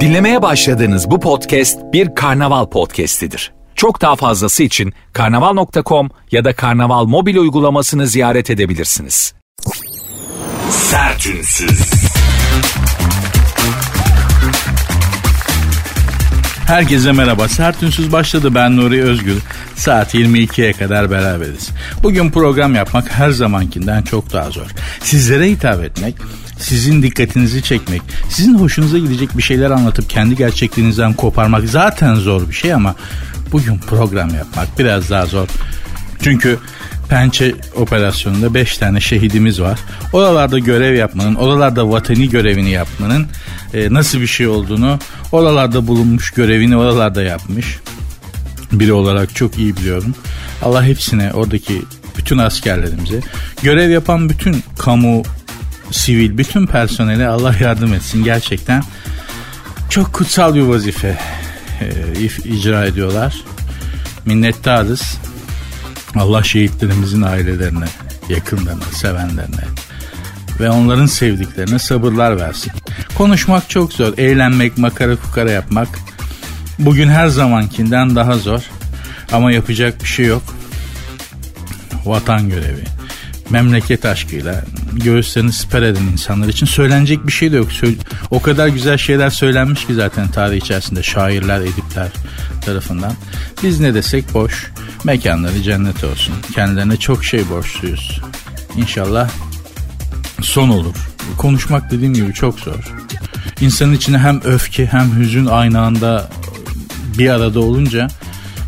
Dinlemeye başladığınız bu podcast bir karnaval podcastidir. Çok daha fazlası için karnaval.com ya da karnaval mobil uygulamasını ziyaret edebilirsiniz. Sertünsüz. Herkese merhaba. Sert Ünsüz başladı. Ben Nuri Özgür. Saat 22'ye kadar beraberiz. Bugün program yapmak her zamankinden çok daha zor. Sizlere hitap etmek, sizin dikkatinizi çekmek, sizin hoşunuza gidecek bir şeyler anlatıp kendi gerçekliğinizden koparmak zaten zor bir şey ama bugün program yapmak biraz daha zor. Çünkü Pençe operasyonunda 5 tane şehidimiz var. Oralarda görev yapmanın, oralarda vatani görevini yapmanın e, nasıl bir şey olduğunu, oralarda bulunmuş görevini oralarda yapmış biri olarak çok iyi biliyorum. Allah hepsine oradaki bütün askerlerimize, görev yapan bütün kamu, sivil, bütün personele Allah yardım etsin. Gerçekten çok kutsal bir vazife e, icra ediyorlar. Minnettarız. Allah şehitlerimizin ailelerine, yakınlarına, sevenlerine ve onların sevdiklerine sabırlar versin. Konuşmak çok zor. Eğlenmek, makara kukara yapmak bugün her zamankinden daha zor. Ama yapacak bir şey yok. Vatan görevi, memleket aşkıyla göğüslerini siper eden insanlar için söylenecek bir şey de yok. O kadar güzel şeyler söylenmiş ki zaten tarih içerisinde şairler, edipler tarafından. Biz ne desek boş. Mekanları cennet olsun. Kendilerine çok şey borçluyuz. İnşallah son olur. Konuşmak dediğim gibi çok zor. İnsanın içine hem öfke hem hüzün aynı anda bir arada olunca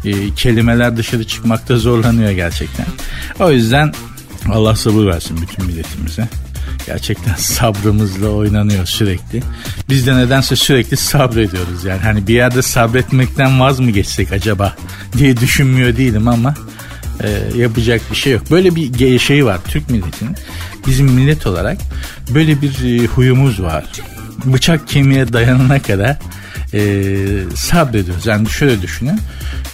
e, kelimeler dışarı çıkmakta zorlanıyor gerçekten. O yüzden Allah sabır versin bütün milletimize. Gerçekten sabrımızla oynanıyor sürekli. Biz de nedense sürekli sabrediyoruz yani. Hani bir yerde sabretmekten vaz mı geçsek acaba diye düşünmüyor değilim ama e, yapacak bir şey yok. Böyle bir şey var Türk milletinin. Bizim millet olarak böyle bir e, huyumuz var. Bıçak kemiğe dayanana kadar e, sabrediyoruz. Yani şöyle düşünün.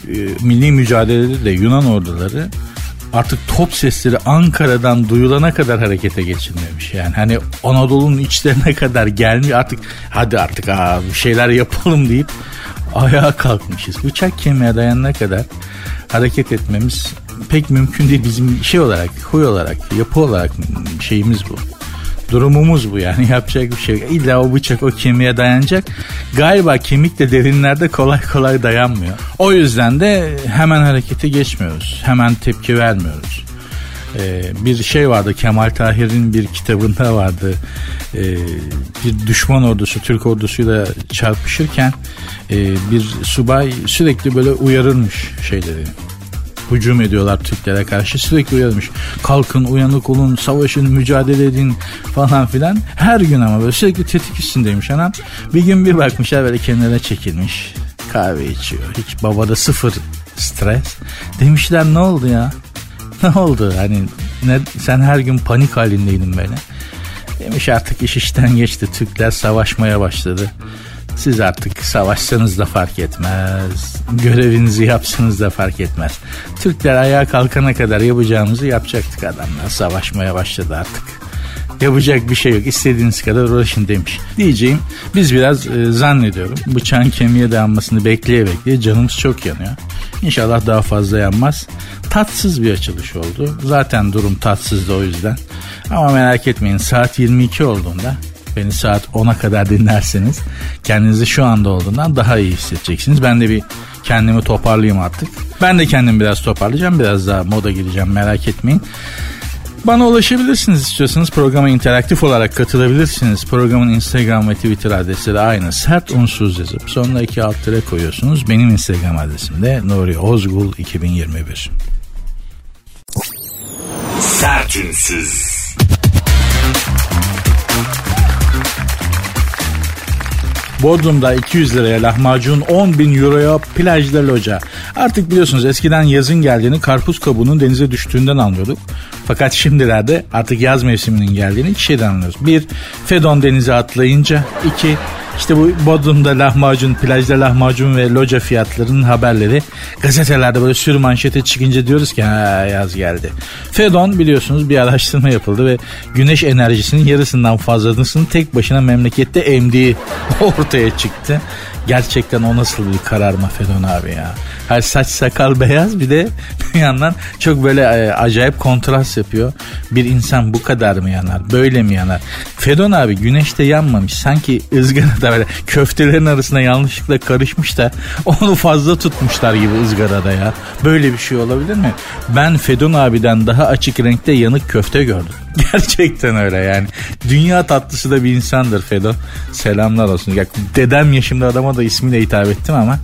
E, milli mücadelede de Yunan orduları artık top sesleri Ankara'dan duyulana kadar harekete geçilmemiş. Yani hani Anadolu'nun içlerine kadar gelmiyor artık hadi artık aa, bir şeyler yapalım deyip ayağa kalkmışız. Bıçak kemiğe dayanana kadar hareket etmemiz pek mümkün değil bizim şey olarak, huy olarak, yapı olarak şeyimiz bu. Durumumuz bu yani yapacak bir şey. İlla o bıçak o kemiğe dayanacak. Galiba kemik de derinlerde kolay kolay dayanmıyor. O yüzden de hemen harekete geçmiyoruz. Hemen tepki vermiyoruz. Ee, bir şey vardı Kemal Tahir'in bir kitabında vardı. Ee, bir düşman ordusu Türk ordusuyla çarpışırken e, bir subay sürekli böyle uyarırmış şeyleri hücum ediyorlar Türklere karşı sürekli uyarmış. Kalkın uyanık olun savaşın mücadele edin falan filan. Her gün ama böyle sürekli tetik üstündeymiş anam. Bir gün bir bakmışlar böyle kenara çekilmiş. Kahve içiyor. Hiç babada sıfır stres. Demişler ne oldu ya? Ne oldu? Hani ne, sen her gün panik halindeydin böyle. Demiş artık iş işten geçti. Türkler savaşmaya başladı. Siz artık savaşsanız da fark etmez. Görevinizi yapsanız da fark etmez. Türkler ayağa kalkana kadar yapacağımızı yapacaktık adamlar. Savaşmaya başladı artık. Yapacak bir şey yok. İstediğiniz kadar uğraşın demiş. Diyeceğim biz biraz e, zannediyorum bıçağın kemiğe dayanmasını bekleye bekleye canımız çok yanıyor. İnşallah daha fazla yanmaz. Tatsız bir açılış oldu. Zaten durum tatsızdı o yüzden. Ama merak etmeyin saat 22 olduğunda Beni saat 10'a kadar dinlerseniz kendinizi şu anda olduğundan daha iyi hissedeceksiniz. Ben de bir kendimi toparlayayım artık. Ben de kendimi biraz toparlayacağım. Biraz daha moda gireceğim merak etmeyin. Bana ulaşabilirsiniz istiyorsanız programa interaktif olarak katılabilirsiniz. Programın Instagram ve Twitter adresleri aynı. Sert unsuz yazıp sonuna iki alt tere koyuyorsunuz. Benim Instagram adresim de Nuri Ozgul 2021. Sert unsuz. Bodrum'da 200 liraya lahmacun 10 bin euroya plajda loca. Artık biliyorsunuz eskiden yazın geldiğini karpuz kabuğunun denize düştüğünden anlıyorduk. Fakat şimdilerde artık yaz mevsiminin geldiğini iki şeyden anlıyoruz. Bir, Fedon denize atlayınca. iki İşte bu Bodrum'da lahmacun, plajda lahmacun ve loca fiyatlarının haberleri gazetelerde böyle sürü manşete çıkınca diyoruz ki ha yaz geldi. Fedon biliyorsunuz bir araştırma yapıldı ve güneş enerjisinin yarısından fazlasını tek başına memlekette emdiği ortaya çıktı. Gerçekten o nasıl bir kararma Fedon abi ya. Her saç sakal beyaz bir de bir yandan çok böyle e, acayip kontrast yapıyor. Bir insan bu kadar mı yanar? Böyle mi yanar? Fedon abi güneşte yanmamış. Sanki ızgarada böyle köftelerin arasında yanlışlıkla karışmış da onu fazla tutmuşlar gibi ızgarada ya. Böyle bir şey olabilir mi? Ben Fedon abiden daha açık renkte yanık köfte gördüm. Gerçekten öyle yani. Dünya tatlısı da bir insandır Fedon. Selamlar olsun. Ya, dedem yaşımda adama da ismiyle hitap ettim ama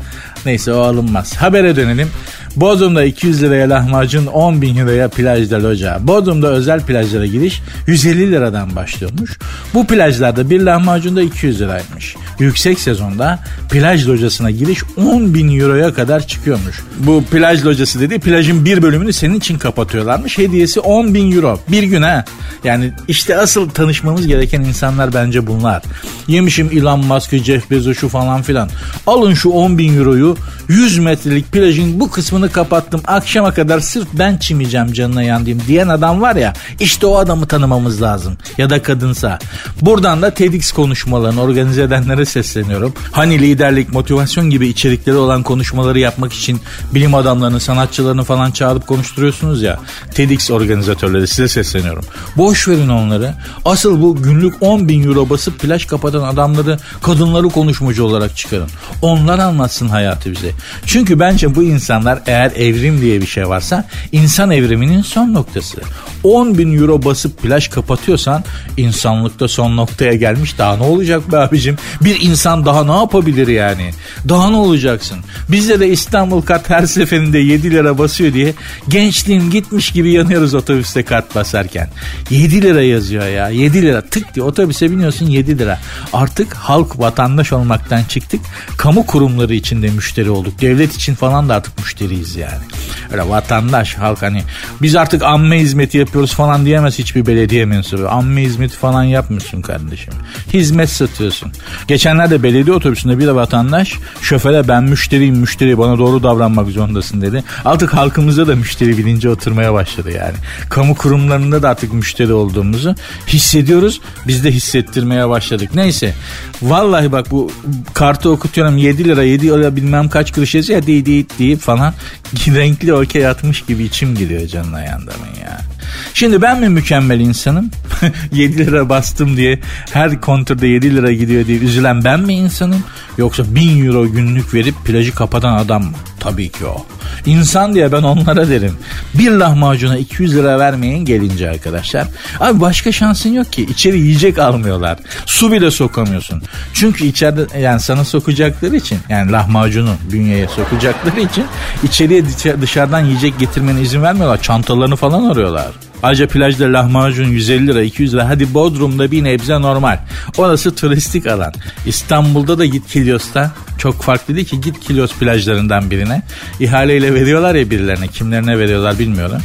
neyse o alınmaz. Habere dönelim. Bodrum'da 200 liraya lahmacun 10 bin liraya plajda loca. Bodrum'da özel plajlara giriş 150 liradan başlıyormuş. Bu plajlarda bir lahmacun da 200 liraymış. Yüksek sezonda plaj locasına giriş 10 bin euroya kadar çıkıyormuş. Bu plaj locası dediği plajın bir bölümünü senin için kapatıyorlarmış. Hediyesi 10 bin euro. Bir gün ha. Yani işte asıl tanışmamız gereken insanlar bence bunlar. Yemişim Elon Musk'ı, Jeff Bezos'u falan filan. Alın şu 10 bin euroyu 100 metrelik plajın bu kısmını kapattım. Akşama kadar sırf ben çimeceğim canına yandığım diyen adam var ya. İşte o adamı tanımamız lazım. Ya da kadınsa. Buradan da TEDx konuşmalarını organize edenlere sesleniyorum. Hani liderlik, motivasyon gibi içerikleri olan konuşmaları yapmak için bilim adamlarını, sanatçılarını falan çağırıp konuşturuyorsunuz ya. TEDx organizatörleri size sesleniyorum. Boş verin onları. Asıl bu günlük 10 bin euro basıp plaj kapatan adamları, kadınları konuşmacı olarak çıkarın. Onlar anlatsın hayatı bize. Çünkü bence bu insanlar eğer evrim diye bir şey varsa insan evriminin son noktası. 10 bin euro basıp plaj kapatıyorsan insanlıkta son noktaya gelmiş daha ne olacak be abicim? Bir insan daha ne yapabilir yani? Daha ne olacaksın? Bizde de İstanbul kart her seferinde 7 lira basıyor diye gençliğim gitmiş gibi yanıyoruz otobüste kart basarken. 7 lira yazıyor ya 7 lira tık diye otobüse biniyorsun 7 lira. Artık halk vatandaş olmaktan çıktık. Kamu kurumları içinde müşteri olduk. Devlet için falan da artık müşteriyiz yani. Öyle vatandaş halk hani biz artık amme hizmeti yapıyoruz falan diyemez hiçbir belediye mensubu. Amme hizmeti falan yapmıyorsun kardeşim. Hizmet satıyorsun. Geçenlerde belediye otobüsünde bir de vatandaş şoföre ben müşteriyim müşteri bana doğru davranmak zorundasın dedi. Artık halkımızda da müşteri bilinci oturmaya başladı yani. Kamu kurumlarında da artık müşteri olduğumuzu hissediyoruz. Biz de hissettirmeye başladık. Neyse. Vallahi bak bu kartı okutuyorum 7 lira 7 lira bilmem kaç kuruş yazıyor ya deyip deyip falan renkli okey atmış gibi içim giriyor canına yandamın ya. Şimdi ben mi mükemmel insanım? 7 lira bastım diye her kontürde 7 lira gidiyor diye üzülen ben mi insanım? Yoksa 1000 euro günlük verip plajı kapatan adam mı? Tabii ki o. İnsan diye ben onlara derim. Bir lahmacuna 200 lira vermeyin gelince arkadaşlar. Abi başka şansın yok ki. İçeri yiyecek almıyorlar. Su bile sokamıyorsun. Çünkü içeride yani sana sokacakları için yani lahmacunu bünyeye sokacakları için içeriye dışarıdan yiyecek getirmene izin vermiyorlar. Çantalarını falan arıyorlar. Ayrıca plajda lahmacun 150 lira 200 lira hadi Bodrum'da bir nebze normal. Orası turistik alan. İstanbul'da da git Kilyos'ta çok farklı değil ki git Kilyos plajlarından birine. İhaleyle veriyorlar ya birilerine kimlerine veriyorlar bilmiyorum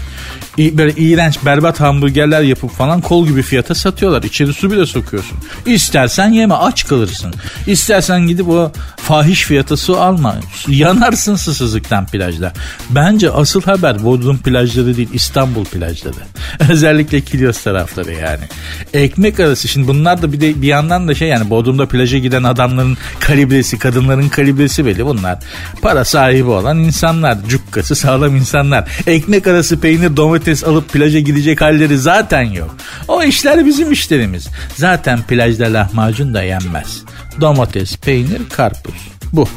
böyle iğrenç berbat hamburgerler yapıp falan kol gibi fiyata satıyorlar. İçeri su bile sokuyorsun. İstersen yeme aç kalırsın. İstersen gidip o fahiş fiyata su alma. Yanarsın susuzluktan plajda. Bence asıl haber Bodrum plajları değil İstanbul plajları. Özellikle Kilyos tarafları yani. Ekmek arası şimdi bunlar da bir de bir yandan da şey yani Bodrum'da plaja giden adamların kalibresi, kadınların kalibresi belli bunlar. Para sahibi olan insanlar, cukkası sağlam insanlar. Ekmek arası peynir domates domates alıp plaja gidecek halleri zaten yok. O işler bizim işlerimiz. Zaten plajda lahmacun da yenmez. Domates, peynir, karpuz. Bu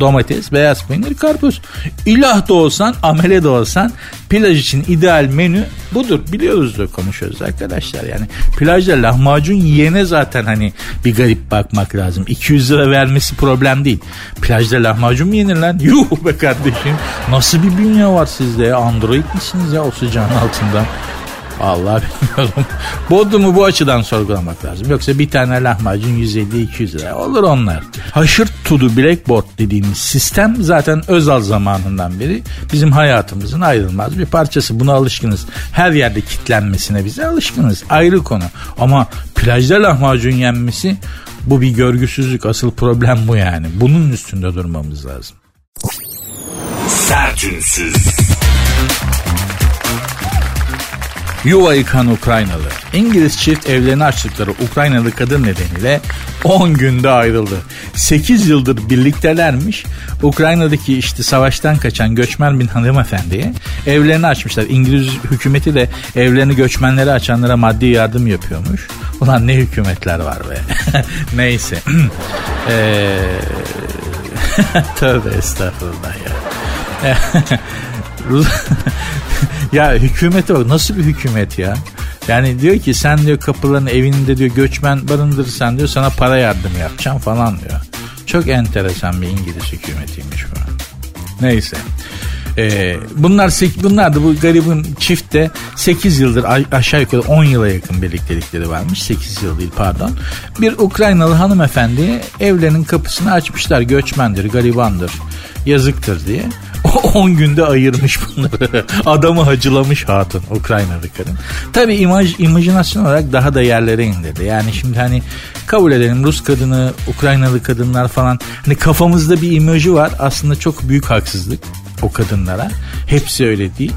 domates, beyaz peynir, karpuz. İlah da olsan, amele de olsan plaj için ideal menü budur. Biliyoruz da konuşuyoruz arkadaşlar. Yani plajda lahmacun yiyene zaten hani bir garip bakmak lazım. 200 lira vermesi problem değil. Plajda lahmacun mu yenir lan? Yuh be kardeşim. Nasıl bir dünya var sizde? Android misiniz ya o sıcağın altında? Allah bilmiyorum. Bodrum'u bu açıdan sorgulamak lazım. Yoksa bir tane lahmacun 150-200 lira olur onlar. Haşır tudu blackboard dediğimiz sistem zaten Özal zamanından beri bizim hayatımızın ayrılmaz bir parçası. Buna alışkınız. Her yerde kitlenmesine bize alışkınız. Ayrı konu. Ama plajda lahmacun yenmesi Bu bir görgüsüzlük asıl problem bu yani. Bunun üstünde durmamız lazım. Sertünsüz. Yuva yıkan Ukraynalı. İngiliz çift evlerini açtıkları Ukraynalı kadın nedeniyle 10 günde ayrıldı. 8 yıldır birliktelermiş. Ukrayna'daki işte savaştan kaçan göçmen bir hanımefendiye evlerini açmışlar. İngiliz hükümeti de evlerini göçmenlere açanlara maddi yardım yapıyormuş. Ulan ne hükümetler var be. Neyse. ee... Tövbe estağfurullah ya. ya hükümete bak nasıl bir hükümet ya? Yani diyor ki sen diyor kapıların evinde diyor göçmen barındırırsan diyor sana para yardımı yapacağım falan diyor. Çok enteresan bir İngiliz hükümetiymiş bu. Neyse. Ee, bunlar bunlar da bu garibin çiftte 8 yıldır aşağı yukarı 10 yıla yakın birliktelikleri varmış. 8 yıl değil pardon. Bir Ukraynalı hanımefendi evlerinin kapısını açmışlar. Göçmendir, garibandır, yazıktır diye. 10 günde ayırmış bunları. Adamı hacılamış hatun Ukraynalı kadın. Tabi imaj, imajinasyon olarak daha da yerlere indirdi. Yani şimdi hani kabul edelim Rus kadını, Ukraynalı kadınlar falan. Hani kafamızda bir imajı var. Aslında çok büyük haksızlık o kadınlara. Hepsi öyle değil.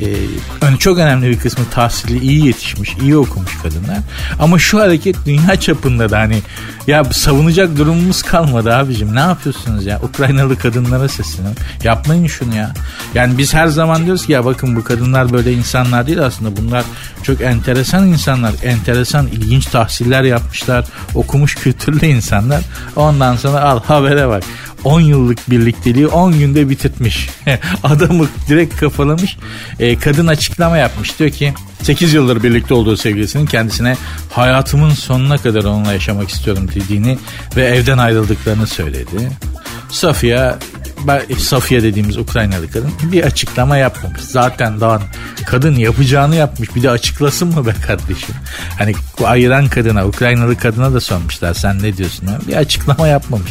Ee, çok önemli bir kısmı tahsili iyi yetişmiş, iyi okumuş kadınlar. Ama şu hareket dünya çapında da hani ya savunacak durumumuz kalmadı abicim. Ne yapıyorsunuz ya? Ukraynalı kadınlara sesleniyorum. Yapmayın şunu ya. Yani biz her zaman diyoruz ki ya bakın bu kadınlar böyle insanlar değil aslında. Bunlar çok enteresan insanlar. Enteresan, ilginç tahsiller yapmışlar. Okumuş, kültürlü insanlar. Ondan sonra al habere bak. 10 yıllık birlikteliği 10 günde bitirtmiş. Adamı direkt kafalamış. E, kadın açıklama yapmış. Diyor ki 8 yıldır birlikte olduğu sevgilisinin kendisine hayatımın sonuna kadar onunla yaşamak istiyorum dediğini ve evden ayrıldıklarını söyledi. Safiye Safiye dediğimiz Ukraynalı kadın bir açıklama yapmamış. Zaten daha kadın yapacağını yapmış. Bir de açıklasın mı be kardeşim? Hani ayıran kadına, Ukraynalı kadına da sormuşlar. Sen ne diyorsun? Bir açıklama yapmamış.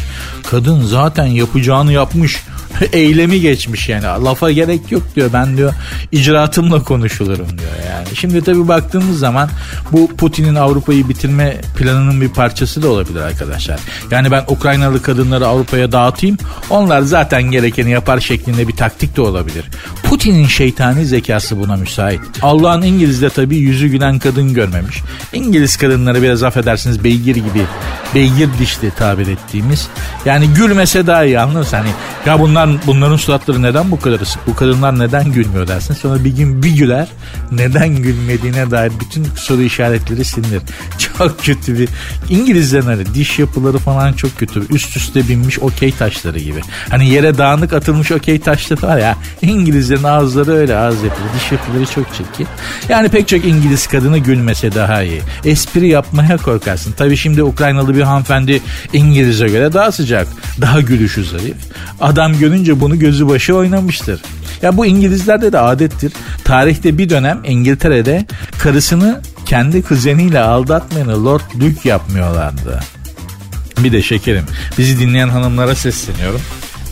Kadın zaten yapacağını yapmış. eylemi geçmiş yani. Lafa gerek yok diyor. Ben diyor icraatımla konuşulurum diyor yani. Şimdi tabii baktığımız zaman bu Putin'in Avrupa'yı bitirme planının bir parçası da olabilir arkadaşlar. Yani ben Ukraynalı kadınları Avrupa'ya dağıtayım. Onlar zaten gerekeni yapar şeklinde bir taktik de olabilir. Putin'in şeytani zekası buna müsait. Allah'ın İngiliz'de tabii yüzü gülen kadın görmemiş. İngiliz kadınları biraz affedersiniz beygir gibi, beygir dişli tabir ettiğimiz. Yani gülmese daha iyi anladın Hani ya bunlar bunların suratları neden bu kadar ısık? Bu kadınlar neden gülmüyor dersin. Sonra bir gün bir güler neden gülmediğine dair bütün soru işaretleri silinir. Çok kötü bir İngilizlerin hani diş yapıları falan çok kötü. Üst üste binmiş okey taşları gibi. Hani yere dağınık atılmış okey taşları var ya. İngilizlerin ağızları öyle ağız yapılı. Diş yapıları çok çirkin. Yani pek çok İngiliz kadını gülmese daha iyi. Espri yapmaya korkarsın. Tabii şimdi Ukraynalı bir hanımefendi İngiliz'e göre daha sıcak. Daha gülüşü zayıf. Adam görünce bunu gözü başı oynamıştır. Ya bu İngilizlerde de adettir. Tarihte bir dönem İngiltere'de karısını kendi kuzeniyle aldatmayanı Lord Duke yapmıyorlardı. Bir de şekerim bizi dinleyen hanımlara sesleniyorum.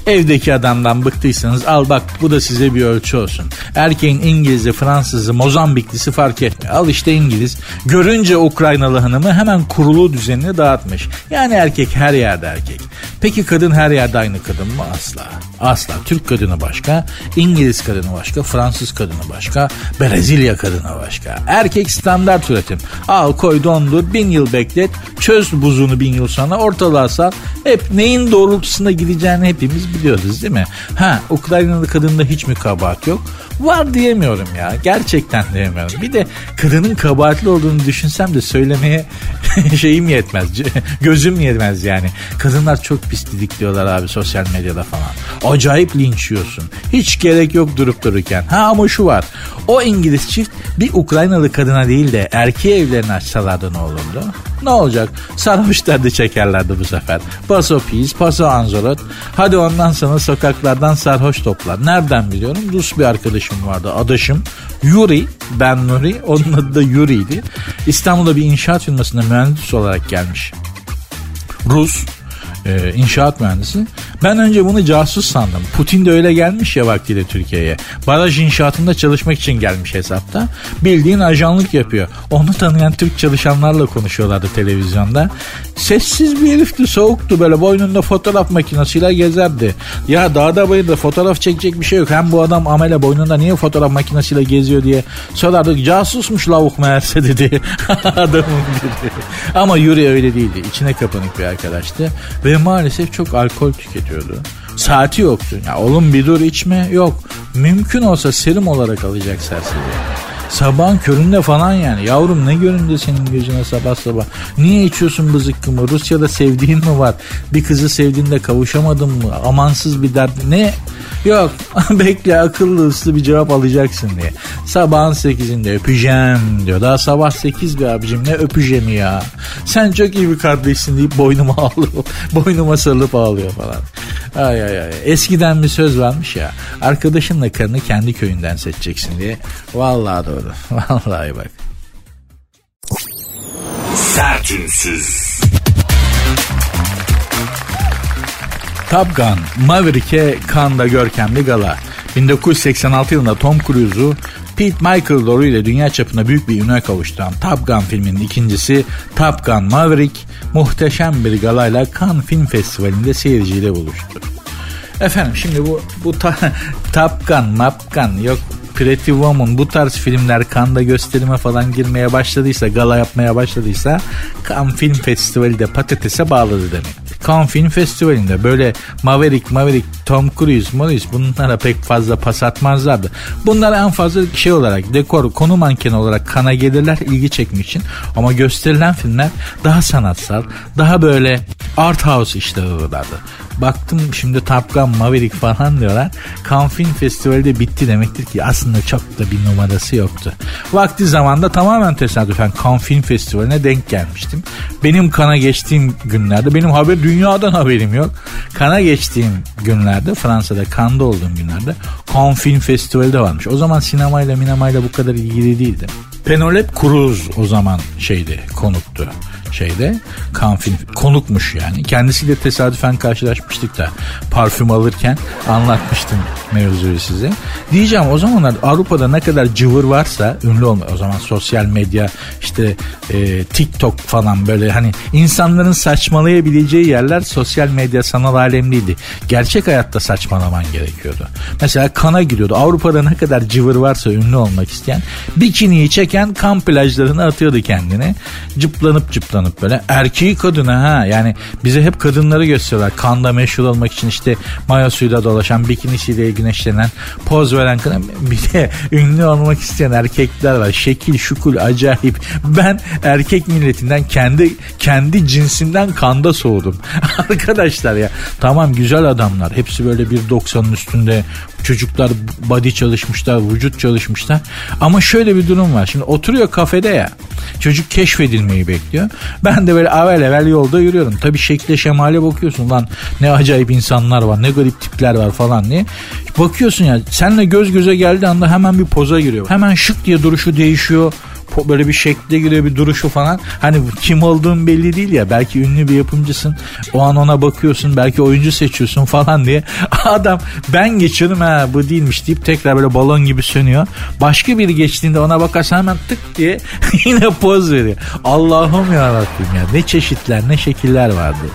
Evdeki adamdan bıktıysanız al bak bu da size bir ölçü olsun. Erkeğin İngiliz'i, Fransız'ı, Mozambiklisi fark etmiyor. Al işte İngiliz. Görünce Ukraynalı hanımı hemen kurulu düzenini dağıtmış. Yani erkek her yerde erkek. Peki kadın her yerde aynı kadın mı? Asla. Asla. Türk kadını başka, İngiliz kadını başka, Fransız kadını başka, Brezilya kadını başka. Erkek standart üretim. Al koy dondur, bin yıl beklet, çöz buzunu bin yıl sonra ortalığa sal. Hep neyin doğrultusunda gideceğini hepimiz biliyoruz değil mi? Ha Ukraynalı kadında hiç mi kabahat yok? Var diyemiyorum ya. Gerçekten diyemiyorum. Bir de kadının kabahatli olduğunu düşünsem de söylemeye şeyim yetmez. Gözüm yetmez yani. Kadınlar çok pis diyorlar abi sosyal medyada falan. Acayip linç yiyorsun. Hiç gerek yok durup dururken. Ha ama şu var. O İngiliz çift bir Ukraynalı kadına değil de erkeğe evlerini açsalardı ne olurdu? Ne olacak? Sarhoşlar da çekerlerdi bu sefer. Paso pis, paso anzorot. Hadi ondan sonra sokaklardan sarhoş toplar. Nereden biliyorum? Rus bir arkadaşım vardı. Adaşım Yuri, ben Nuri. Onun adı da Yuri'ydi. İstanbul'da bir inşaat firmasında mühendis olarak gelmiş. Rus e, inşaat mühendisi. Ben önce bunu casus sandım. Putin de öyle gelmiş ya vaktiyle Türkiye'ye. Baraj inşaatında çalışmak için gelmiş hesapta. Bildiğin ajanlık yapıyor. Onu tanıyan Türk çalışanlarla konuşuyorlardı televizyonda. Sessiz bir herifti soğuktu böyle boynunda fotoğraf makinesiyle gezerdi. Ya dağda bayırda fotoğraf çekecek bir şey yok. Hem bu adam amele boynunda niye fotoğraf makinesiyle geziyor diye sorardık. Casusmuş lavuk meğerse dedi. Adamın dedi. Ama Yuri öyle değildi. İçine kapanık bir arkadaştı. Ve maalesef çok alkol tüketiyordu. Saati yoktu. Ya oğlum bir dur içme yok. Mümkün olsa serum olarak alacak serseri. Sabahın köründe falan yani. Yavrum ne göründe senin gözüne sabah sabah. Niye içiyorsun bu zıkkımı? Rusya'da sevdiğin mi var? Bir kızı sevdiğinde kavuşamadın mı? Amansız bir dert. Ne? Yok bekle akıllı ıslı bir cevap alacaksın diye. Sabahın sekizinde öpeceğim diyor. Daha sabah sekiz be abicim ne öpeceğim ya. Sen çok iyi bir kardeşsin deyip boynuma ağlıyor. boynuma sarılıp ağlıyor falan. Ay ay ay. Eskiden bir söz varmış ya. Arkadaşınla karını kendi köyünden seçeceksin diye. Vallahi doğru. Vallahi bak. Sertünsüz. Top Gun, Maverick'e Cannes'da görkemli gala. 1986 yılında Tom Cruise'u Pete Michael Doru ile dünya çapında büyük bir üne kavuşturan Top Gun filminin ikincisi Top Gun Maverick muhteşem bir galayla Cannes Film Festivali'nde seyirciyle buluştu. Efendim şimdi bu bu ta, Top Gun, Map Gun yok Pretty Woman bu tarz filmler Cannes'da gösterime falan girmeye başladıysa, gala yapmaya başladıysa Cannes Film Festivali de patatese bağladı demek. Cannes Film Festivali'nde böyle Maverick, Maverick, Tom Cruise, Morris bunlara pek fazla pas atmazlardı. Bunlar en fazla şey olarak dekor, konu mankeni olarak kana gelirler ilgi çekmek için. Ama gösterilen filmler daha sanatsal, daha böyle art house işleri olurlardı. Baktım şimdi Top Gun Maverick falan diyorlar. Cannes Film Festivali de bitti demektir ki aslında çok da bir numarası yoktu. Vakti zamanda tamamen tesadüfen Cannes Film Festivali'ne denk gelmiştim. Benim kana geçtiğim günlerde benim haber dünyadan haberim yok. Kana geçtiğim günlerde Fransa'da Cannes'da olduğum günlerde Cannes Film Festivali de varmış. O zaman sinemayla minamayla bu kadar ilgili değildim. Penelope Cruz o zaman şeydi konuktu şeyde kan film konukmuş yani. Kendisiyle tesadüfen karşılaşmıştık da parfüm alırken anlatmıştım mevzuyu size. Diyeceğim o zamanlar Avrupa'da ne kadar cıvır varsa ünlü olma o zaman sosyal medya işte e, TikTok falan böyle hani insanların saçmalayabileceği yerler sosyal medya sanal alemliydi. Gerçek hayatta saçmalaman gerekiyordu. Mesela kana giriyordu. Avrupa'da ne kadar cıvır varsa ünlü olmak isteyen bikiniyi çeken kan plajlarına atıyordu kendini. Cıplanıp cıplanıp böyle erkeği kadına ha yani bize hep kadınları gösteriyorlar. Kanda meşhur olmak için işte mayosuyla dolaşan bikinisiyle güneşlenen poz veren kadın bir de ünlü olmak isteyen erkekler var. Şekil şukul acayip. Ben erkek milletinden kendi kendi cinsinden kanda soğudum. Arkadaşlar ya tamam güzel adamlar. Hepsi böyle 1.90'ın üstünde çocuklar body çalışmışlar, vücut çalışmışlar. Ama şöyle bir durum var. Şimdi oturuyor kafede ya. Çocuk keşfedilmeyi bekliyor. Ben de böyle avel evvel yolda yürüyorum. Tabii şekle şemale bakıyorsun lan ne acayip insanlar var, ne garip tipler var falan diye. Bakıyorsun ya senle göz göze geldiği anda hemen bir poza giriyor. Hemen şık diye duruşu değişiyor böyle bir şekle giriyor bir duruşu falan. Hani kim olduğun belli değil ya. Belki ünlü bir yapımcısın. O an ona bakıyorsun. Belki oyuncu seçiyorsun falan diye. Adam ben geçiyorum ha bu değilmiş deyip tekrar böyle balon gibi sönüyor. Başka biri geçtiğinde ona bakarsan hemen tık diye yine poz veriyor. Allah'ım ya Rabbim ya. Ne çeşitler ne şekiller vardı.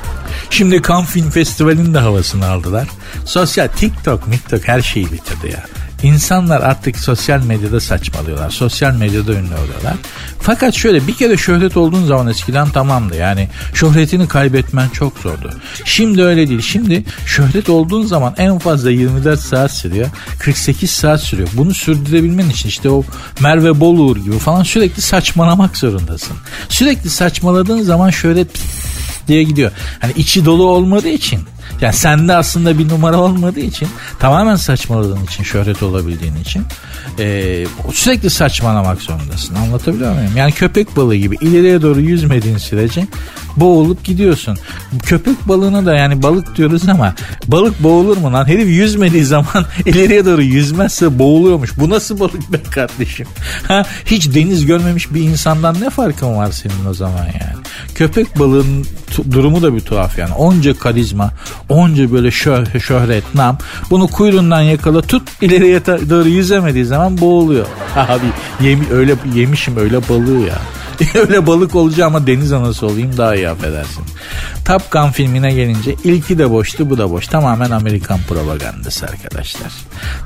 Şimdi Cannes Film Festivali'nin de havasını aldılar. Sosyal TikTok, TikTok her şeyi bitirdi ya. İnsanlar artık sosyal medyada saçmalıyorlar. Sosyal medyada ünlü oluyorlar. Fakat şöyle bir kere şöhret olduğun zaman eskiden tamamdı. Yani şöhretini kaybetmen çok zordu. Şimdi öyle değil. Şimdi şöhret olduğun zaman en fazla 24 saat sürüyor. 48 saat sürüyor. Bunu sürdürebilmen için işte o Merve Boluğur gibi falan sürekli saçmalamak zorundasın. Sürekli saçmaladığın zaman şöhret diye gidiyor. Hani içi dolu olmadığı için yani sende aslında bir numara olmadığı için tamamen saçmaladığın için şöhret olabildiğin için e, sürekli saçmalamak zorundasın. Anlatabiliyor muyum? Yani köpek balığı gibi ileriye doğru yüzmediğin sürece boğulup gidiyorsun. Köpek balığına da yani balık diyoruz ama balık boğulur mu lan? Herif yüzmediği zaman ileriye doğru yüzmezse boğuluyormuş. Bu nasıl balık be kardeşim? Ha, hiç deniz görmemiş bir insandan ne farkın var senin o zaman yani? Köpek balığının durumu da bir tuhaf yani. Onca karizma, onca böyle şöh şöhret, nam. Bunu kuyruğundan yakala tut ileriye doğru yüzemediği zaman boğuluyor. Abi yemi, öyle yemişim öyle balığı ya. Öyle balık olacağım ama deniz anası olayım daha iyi affedersin. Top Gun filmine gelince ilki de boştu bu da boş. Tamamen Amerikan propagandası arkadaşlar.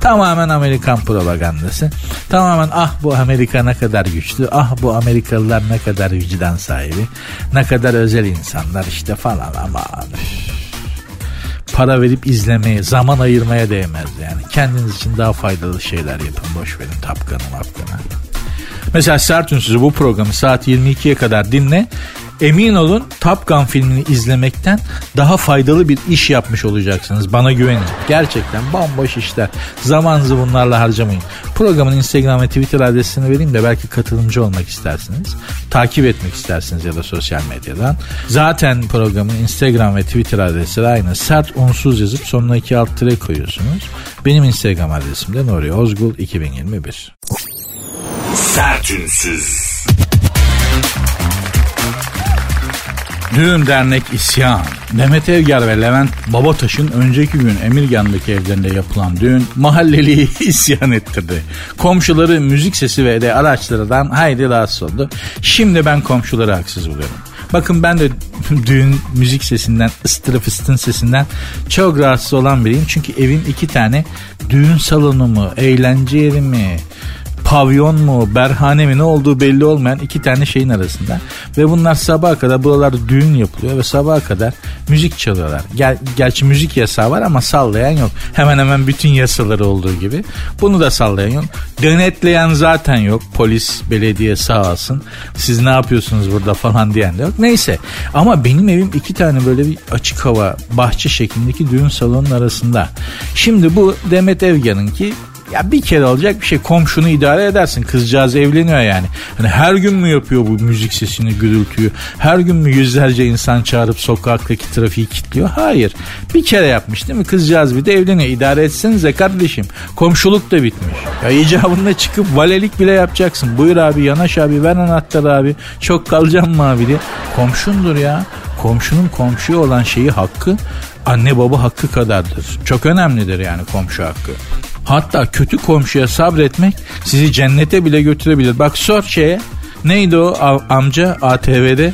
Tamamen Amerikan propagandası. Tamamen ah bu Amerika ne kadar güçlü. Ah bu Amerikalılar ne kadar vicdan sahibi. Ne kadar özel insanlar işte falan ama para verip izlemeye, zaman ayırmaya değmez yani. Kendiniz için daha faydalı şeyler yapın. Boş verin tapkanı mapkanı. Mesela Sert Ünsüz'ü bu programı saat 22'ye kadar dinle. Emin olun Top Gun filmini izlemekten daha faydalı bir iş yapmış olacaksınız. Bana güvenin. Gerçekten bomboş işler. Zamanınızı bunlarla harcamayın. Programın Instagram ve Twitter adresini vereyim de belki katılımcı olmak istersiniz. Takip etmek istersiniz ya da sosyal medyadan. Zaten programın Instagram ve Twitter adresi aynı. Sert unsuz yazıp sonuna iki alt tire koyuyorsunuz. Benim Instagram adresim de Nuri Ozgul 2021. Sertünsüz. Düğün dernek isyan. Demet Evgar ve Levent Babataş'ın önceki gün Emirgan'daki evlerinde yapılan düğün mahalleliyi isyan ettirdi. Komşuları müzik sesi ve de araçlardan haydi rahatsız oldu. Şimdi ben komşuları haksız buluyorum. Bakın ben de düğün müzik sesinden, ıstırı fıstın sesinden çok rahatsız olan biriyim. Çünkü evin iki tane düğün salonu mu, eğlence yeri mi, pavyon mu, berhane mi ne olduğu belli olmayan iki tane şeyin arasında. Ve bunlar sabaha kadar buralarda düğün yapılıyor ve sabaha kadar müzik çalıyorlar. Ger gerçi müzik yasağı var ama sallayan yok. Hemen hemen bütün yasaları olduğu gibi. Bunu da sallayan yok. Denetleyen zaten yok. Polis, belediye sağ olsun. Siz ne yapıyorsunuz burada falan diyen de yok. Neyse ama benim evim iki tane böyle bir açık hava bahçe şeklindeki düğün salonunun arasında. Şimdi bu Demet Evgen'inki ya bir kere olacak bir şey komşunu idare edersin. Kızcağız evleniyor yani. Hani her gün mü yapıyor bu müzik sesini, gürültüyü? Her gün mü yüzlerce insan çağırıp sokaktaki trafiği kilitliyor? Hayır. Bir kere yapmış değil mi? Kızcağız bir de evleniyor. İdare etsenize kardeşim. Komşuluk da bitmiş. Ya icabında çıkıp valelik bile yapacaksın. Buyur abi yanaş abi ver anahtarı abi. Çok kalacağım mı abi diye. Komşundur ya. Komşunun komşuya olan şeyi hakkı anne baba hakkı kadardır. Çok önemlidir yani komşu hakkı. Hatta kötü komşuya sabretmek sizi cennete bile götürebilir. Bak sor şeye neydi o amca ATV'de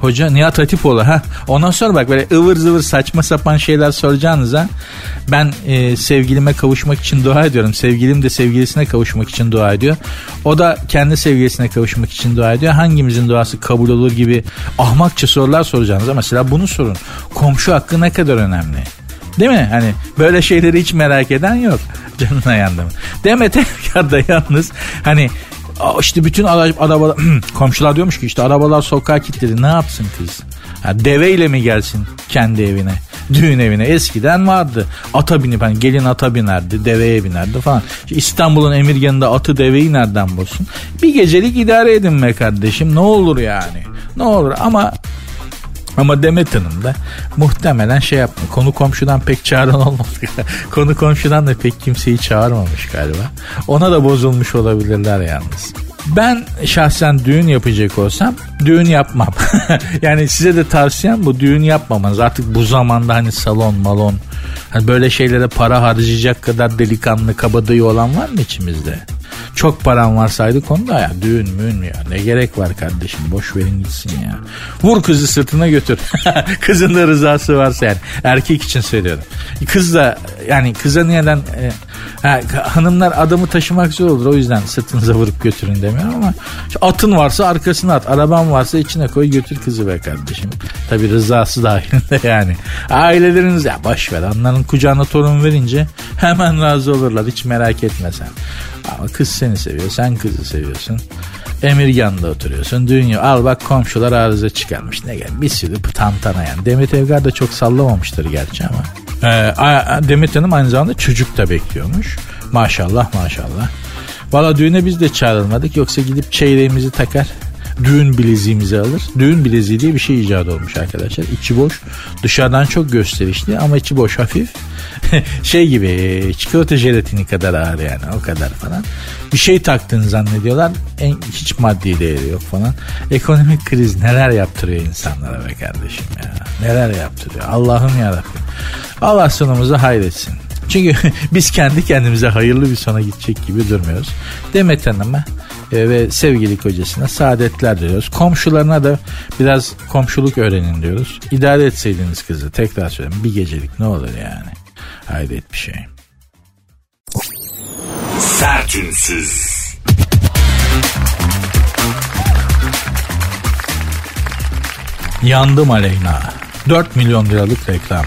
Hoca Nihat Hatipoğlu ha. Ondan sonra bak böyle ıvır zıvır saçma sapan şeyler soracağınıza ben e, sevgilime kavuşmak için dua ediyorum. Sevgilim de sevgilisine kavuşmak için dua ediyor. O da kendi sevgilisine kavuşmak için dua ediyor. Hangimizin duası kabul olur gibi ahmakça sorular soracağınıza mesela bunu sorun. Komşu hakkı ne kadar önemli? Değil mi? Hani böyle şeyleri hiç merak eden yok. Canına yandım. Demet Evgar yalnız hani işte bütün arabalar komşular diyormuş ki işte arabalar sokağa kilitledi ne yapsın kız? Ha, deveyle mi gelsin kendi evine? Düğün evine eskiden vardı. Ata binip hani gelin ata binerdi, deveye binerdi falan. İstanbul'un emirganında atı deveyi nereden bulsun? Bir gecelik idare edin be kardeşim ne olur yani. Ne olur ama ama Demet Hanım da muhtemelen şey yapma. Konu komşudan pek çağıran olmadı. Konu komşudan da pek kimseyi çağırmamış galiba. Ona da bozulmuş olabilirler yalnız. Ben şahsen düğün yapacak olsam düğün yapmam. yani size de tavsiyem bu düğün yapmamanız. Artık bu zamanda hani salon malon hani böyle şeylere para harcayacak kadar delikanlı kabadayı olan var mı içimizde? Çok param varsaydı konuda ya düğün müğün ya ne gerek var kardeşim boş verin gitsin ya. Vur kızı sırtına götür. Kızın da rızası varsa yani erkek için söylüyorum. Kız da yani kıza niyeden e, ha, hanımlar adamı taşımak zor olur o yüzden sırtınıza vurup götürün demiyorum ama atın varsa arkasına at araban varsa içine koy götür kızı be kardeşim. Tabi rızası dahilinde yani. Aileleriniz ya boş ver onların kucağına torun verince hemen razı olurlar hiç merak etme sen. Ama kız seni seviyor sen kızı seviyorsun. Emirgan'da oturuyorsun. Dünya al bak komşular arıza çıkarmış. Ne gel bir sürü tantana yani. Demet Evgar da çok sallamamıştır gerçi ama. Ee, Demet Hanım aynı zamanda çocuk da bekliyormuş. Maşallah maşallah. Valla düğüne biz de çağrılmadık. Yoksa gidip çeyreğimizi takar düğün bileziğimizi alır. Düğün bileziği diye bir şey icat olmuş arkadaşlar. İçi boş. Dışarıdan çok gösterişli ama içi boş hafif. şey gibi çikolata jelatini kadar ağır yani o kadar falan. Bir şey taktığını zannediyorlar. En, hiç maddi değeri yok falan. Ekonomik kriz neler yaptırıyor insanlara be kardeşim ya. Neler yaptırıyor. Allah'ım yarabbim. Allah sonumuzu hayretsin. Çünkü biz kendi kendimize hayırlı bir sona gidecek gibi durmuyoruz. Demet Hanım'a e, ve sevgili kocasına saadetler diliyoruz. Komşularına da biraz komşuluk öğrenin diyoruz. İdare etseydiniz kızı tekrar söyleyeyim bir gecelik ne olur yani. Hayret bir şey. Sertünsüz. Yandım Aleyna. 4 milyon liralık reklam.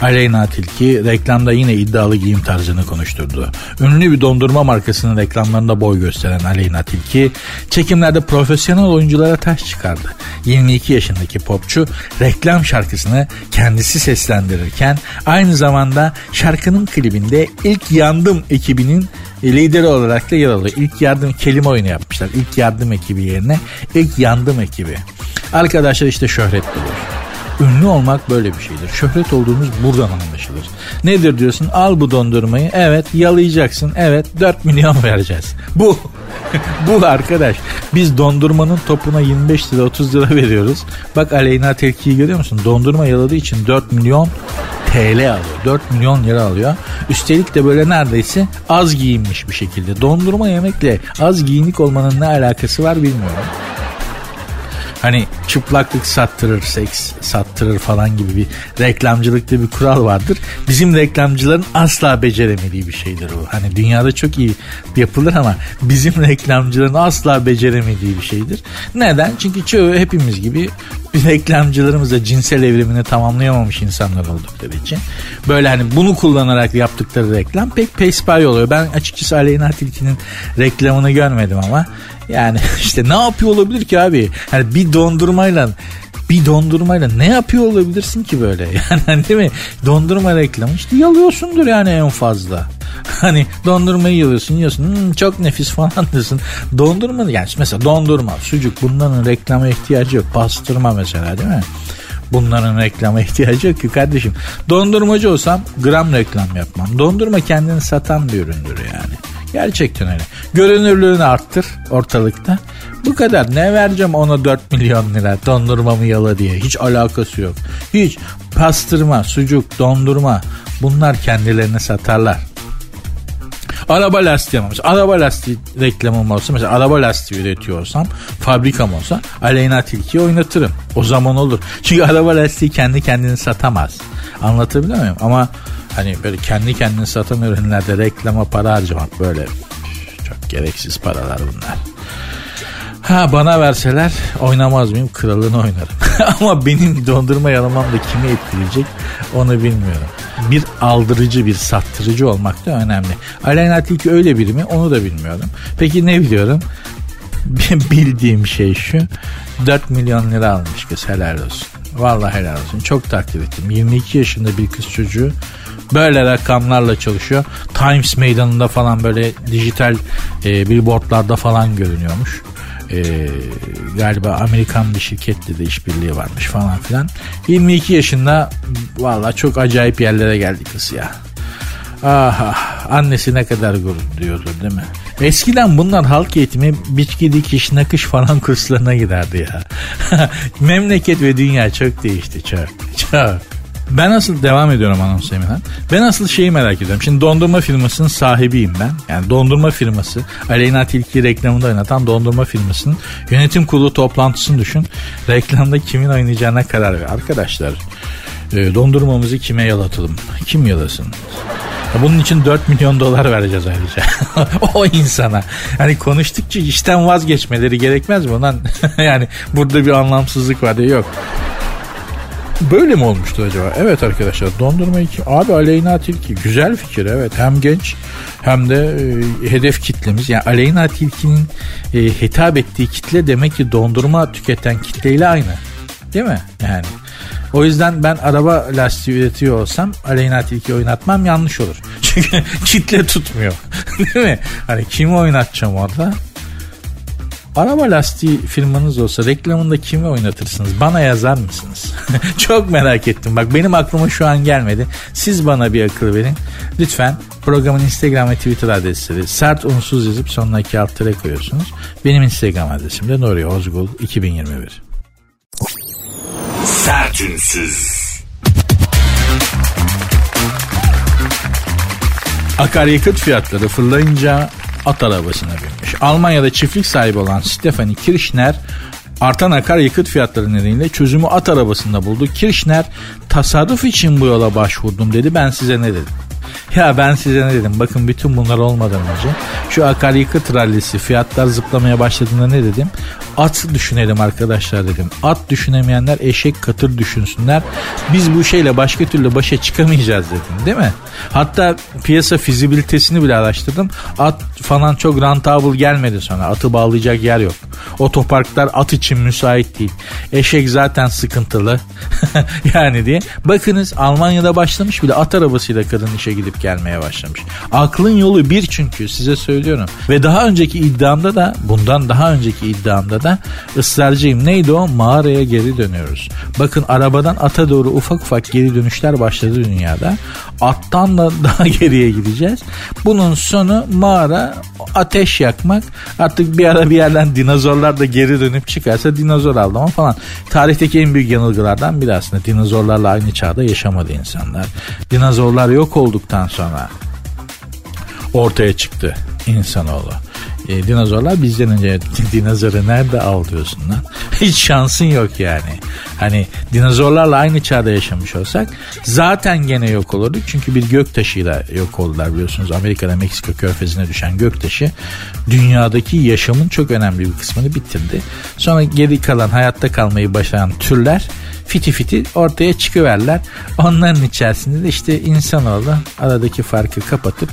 Aleyna Tilki reklamda yine iddialı giyim tarzını konuşturdu. Ünlü bir dondurma markasının reklamlarında boy gösteren Aleyna Tilki çekimlerde profesyonel oyunculara taş çıkardı. 22 yaşındaki popçu reklam şarkısını kendisi seslendirirken aynı zamanda şarkının klibinde ilk yandım ekibinin lideri olarak da yer alıyor. İlk yardım kelime oyunu yapmışlar. İlk yardım ekibi yerine ilk yandım ekibi. Arkadaşlar işte şöhret bulur. Ünlü olmak böyle bir şeydir. Şöhret olduğunuz buradan anlaşılır. Nedir diyorsun? Al bu dondurmayı. Evet yalayacaksın. Evet 4 milyon vereceğiz. Bu. bu arkadaş. Biz dondurmanın topuna 25 lira 30 lira veriyoruz. Bak Aleyna Tilki'yi görüyor musun? Dondurma yaladığı için 4 milyon TL alıyor. 4 milyon lira alıyor. Üstelik de böyle neredeyse az giyinmiş bir şekilde. Dondurma yemekle az giyinik olmanın ne alakası var bilmiyorum. Hani çıplaklık sattırır, seks sattırır falan gibi bir reklamcılıkta bir kural vardır. Bizim reklamcıların asla beceremediği bir şeydir bu. Hani dünyada çok iyi yapılır ama bizim reklamcıların asla beceremediği bir şeydir. Neden? Çünkü çoğu hepimiz gibi reklamcılarımız da cinsel evrimini tamamlayamamış insanlar oldukları için. Böyle hani bunu kullanarak yaptıkları reklam pek pespay oluyor. Ben açıkçası Aleyna Tilki'nin reklamını görmedim ama yani işte ne yapıyor olabilir ki abi? Hani bir dondurmayla bir dondurmayla ne yapıyor olabilirsin ki böyle? Yani hani değil mi? Dondurma reklamı işte yalıyorsundur yani en fazla. Hani dondurmayı yiyorsun yiyorsun hmm, çok nefis falan diyorsun. Dondurma yani mesela dondurma, sucuk bunların reklama ihtiyacı yok. Pastırma mesela değil mi? Bunların reklama ihtiyacı yok ki kardeşim. Dondurmacı olsam gram reklam yapmam. Dondurma kendini satan bir üründür yani. Gerçekten öyle. Görünürlüğünü arttır ortalıkta. Bu kadar. Ne vereceğim ona 4 milyon lira dondurmamı yala diye. Hiç alakası yok. Hiç pastırma, sucuk, dondurma bunlar kendilerini satarlar. Araba lastiği mesela araba lastiği reklamım olsa mesela araba lastiği üretiyorsam fabrikam olsa Aleyna Tilki'yi oynatırım. O zaman olur. Çünkü araba lastiği kendi kendini satamaz. Anlatabiliyor muyum? Ama hani böyle kendi kendini satan ürünlerde reklama para harcamak böyle çok gereksiz paralar bunlar. Ha bana verseler oynamaz mıyım? Kralını oynarım. Ama benim dondurma yalamam da kimi etkileyecek onu bilmiyorum. Bir aldırıcı bir sattırıcı olmak da önemli. Aleyna Tilki öyle biri mi onu da bilmiyorum. Peki ne biliyorum? Bildiğim şey şu. 4 milyon lira almış kız helal olsun. Vallahi helal olsun. Çok takdir ettim. 22 yaşında bir kız çocuğu böyle rakamlarla çalışıyor. Times meydanında falan böyle dijital e, billboardlarda falan görünüyormuş e, galiba Amerikan bir şirketle de işbirliği varmış falan filan. 22 yaşında valla çok acayip yerlere geldi kız ya. Ah, ah annesi ne kadar gurur duyuyordur değil mi? Eskiden bunlar halk eğitimi bitki dikiş nakış falan kurslarına giderdi ya. Memleket ve dünya çok değişti çok çok. Ben asıl devam ediyorum anons Emirhan. Ben asıl şeyi merak ediyorum. Şimdi dondurma firmasının sahibiyim ben. Yani dondurma firması Aleyna Tilki reklamında oynatan dondurma firmasının yönetim kurulu toplantısını düşün. Reklamda kimin oynayacağına karar ver. Arkadaşlar e, dondurmamızı kime yalatalım? Kim yalasın? Bunun için 4 milyon dolar vereceğiz ayrıca. o insana. Hani konuştukça işten vazgeçmeleri gerekmez mi? Ondan yani burada bir anlamsızlık var diye yok. Böyle mi olmuştu acaba? Evet arkadaşlar dondurma iki. Abi Aleyna Tilki güzel fikir evet. Hem genç hem de e, hedef kitlemiz. Yani Aleyna Tilki'nin e, hitap ettiği kitle demek ki dondurma tüketen kitleyle aynı. Değil mi? Yani. O yüzden ben araba lastiği üretiyor olsam Aleyna Tilki oynatmam yanlış olur. Çünkü kitle tutmuyor. Değil mi? Hani kimi oynatacağım orada? Araba lastiği firmanız olsa reklamında kimi oynatırsınız? Bana yazar mısınız? Çok merak ettim. Bak benim aklıma şu an gelmedi. Siz bana bir akıl verin. Lütfen programın Instagram ve Twitter adresleri sert unsuz yazıp sonuna iki alt tere koyuyorsunuz. Benim Instagram adresim de Nuri Ozgul 2021. Sertünsüz. Akaryakıt fiyatları fırlayınca at arabasına binmiş. Almanya'da çiftlik sahibi olan Stefanie Kirchner Artan akaryakıt fiyatları nedeniyle çözümü at arabasında buldu. Kirchner tasarruf için bu yola başvurdum dedi. Ben size ne dedim? Ya ben size ne dedim? Bakın bütün bunlar olmadan önce şu akaryakıt rallisi fiyatlar zıplamaya başladığında ne dedim? At düşünelim arkadaşlar dedim. At düşünemeyenler eşek katır düşünsünler. Biz bu şeyle başka türlü başa çıkamayacağız dedim değil mi? Hatta piyasa fizibilitesini bile araştırdım. At falan çok rentable gelmedi sonra. Atı bağlayacak yer yok. Otoparklar at için müsait değil. Eşek zaten sıkıntılı. yani diye. Bakınız Almanya'da başlamış bile at arabasıyla kadın işe gidip gelmeye başlamış. Aklın yolu bir çünkü size söylüyorum. Ve daha önceki iddiamda da bundan daha önceki iddiamda da ısrarcıyım. Neydi o? Mağaraya geri dönüyoruz. Bakın arabadan ata doğru ufak ufak geri dönüşler başladı dünyada. Attan da daha geriye gideceğiz. Bunun sonu mağara ateş yakmak. Artık bir ara bir yerden dinozorlar da geri dönüp çıkarsa dinozor avlama falan. Tarihteki en büyük yanılgılardan biri aslında. Dinozorlarla aynı çağda yaşamadı insanlar. Dinozorlar yok olduktan sonra ortaya çıktı insanoğlu. E, dinozorlar bizden önce dinozoru nerede avlıyorsun lan? Hiç şansın yok yani. Hani dinozorlarla aynı çağda yaşamış olsak zaten gene yok olurduk. Çünkü bir göktaşıyla yok oldular biliyorsunuz. Amerika'da Meksika körfezine düşen göktaşı dünyadaki yaşamın çok önemli bir kısmını bitirdi. Sonra geri kalan hayatta kalmayı başaran türler fiti fiti ortaya çıkıverler. Onların içerisinde de işte insanoğlu aradaki farkı kapatıp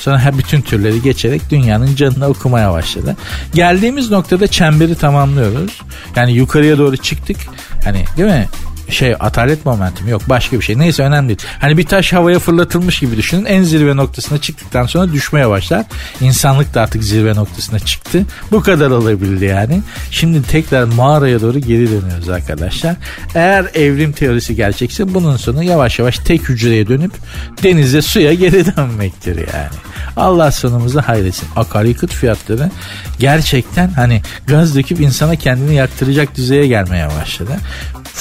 sonra her bütün türleri geçerek dünyanın canını okumaya başladı. Geldiğimiz noktada çemberi tamamlıyoruz. Yani yukarıya doğru çıktık. Hani değil mi? Şey atalet momentum yok başka bir şey. Neyse önemli değil. Hani bir taş havaya fırlatılmış gibi düşünün. En zirve noktasına çıktıktan sonra düşmeye başlar. İnsanlık da artık zirve noktasına çıktı. Bu kadar olabildi yani. Şimdi tekrar mağaraya doğru geri dönüyoruz arkadaşlar. Eğer evrim teorisi gerçekse bunun sonu yavaş yavaş tek hücreye dönüp denize suya geri dönmektir yani. Allah sonumuzu hayretsin. Akaryakıt fiyatları gerçekten hani gaz döküp insana kendini yaktıracak düzeye gelmeye başladı.